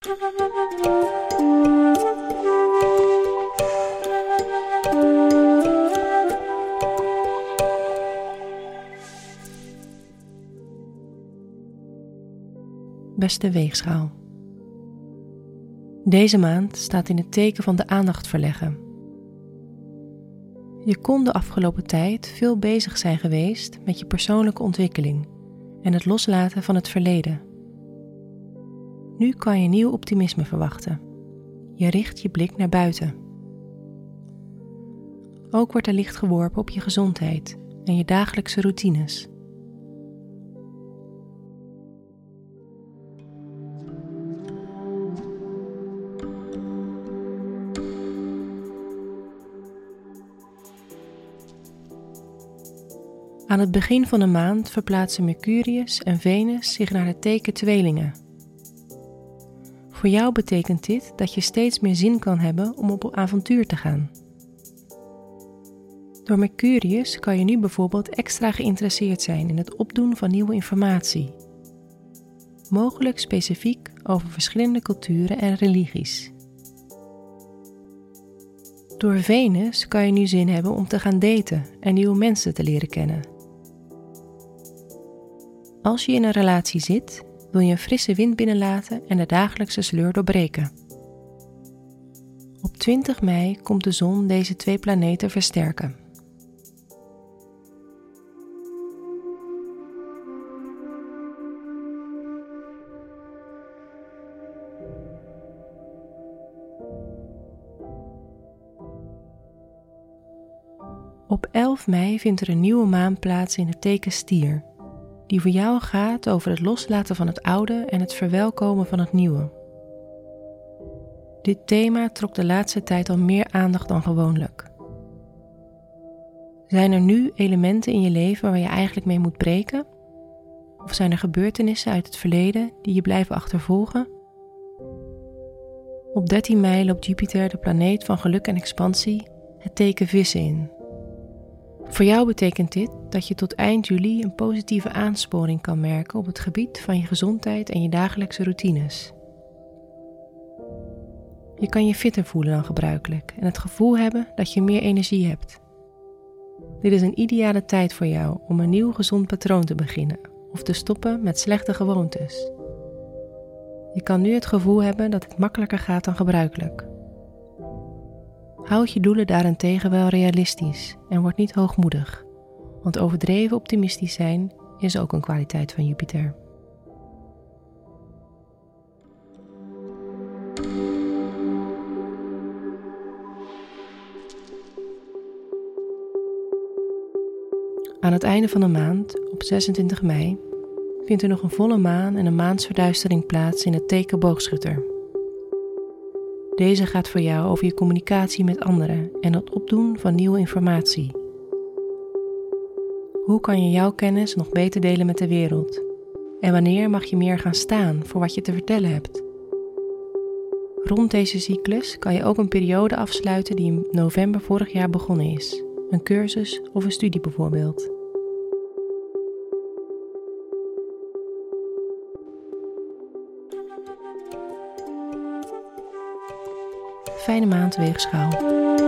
Beste weegschaal. Deze maand staat in het teken van de aandacht verleggen. Je kon de afgelopen tijd veel bezig zijn geweest met je persoonlijke ontwikkeling en het loslaten van het verleden. Nu kan je nieuw optimisme verwachten. Je richt je blik naar buiten. Ook wordt er licht geworpen op je gezondheid en je dagelijkse routines. Aan het begin van de maand verplaatsen Mercurius en Venus zich naar het teken tweelingen. Voor jou betekent dit dat je steeds meer zin kan hebben om op avontuur te gaan. Door Mercurius kan je nu bijvoorbeeld extra geïnteresseerd zijn in het opdoen van nieuwe informatie. Mogelijk specifiek over verschillende culturen en religies. Door Venus kan je nu zin hebben om te gaan daten en nieuwe mensen te leren kennen. Als je in een relatie zit, wil je een frisse wind binnenlaten en de dagelijkse sleur doorbreken. Op 20 mei komt de zon deze twee planeten versterken. Op 11 mei vindt er een nieuwe maan plaats in het teken Stier die voor jou gaat over het loslaten van het oude en het verwelkomen van het nieuwe. Dit thema trok de laatste tijd al meer aandacht dan gewoonlijk. Zijn er nu elementen in je leven waar je eigenlijk mee moet breken? Of zijn er gebeurtenissen uit het verleden die je blijven achtervolgen? Op 13 mei loopt Jupiter, de planeet van geluk en expansie, het teken vissen in. Voor jou betekent dit dat je tot eind juli een positieve aansporing kan merken op het gebied van je gezondheid en je dagelijkse routines. Je kan je fitter voelen dan gebruikelijk en het gevoel hebben dat je meer energie hebt. Dit is een ideale tijd voor jou om een nieuw gezond patroon te beginnen of te stoppen met slechte gewoontes. Je kan nu het gevoel hebben dat het makkelijker gaat dan gebruikelijk. Houd je doelen daarentegen wel realistisch en word niet hoogmoedig, want overdreven optimistisch zijn is ook een kwaliteit van Jupiter. Aan het einde van de maand, op 26 mei, vindt er nog een volle maan en een maansverduistering plaats in het teken boogschutter. Deze gaat voor jou over je communicatie met anderen en het opdoen van nieuwe informatie. Hoe kan je jouw kennis nog beter delen met de wereld? En wanneer mag je meer gaan staan voor wat je te vertellen hebt? Rond deze cyclus kan je ook een periode afsluiten die in november vorig jaar begonnen is, een cursus of een studie bijvoorbeeld. fijne maand weegschaal.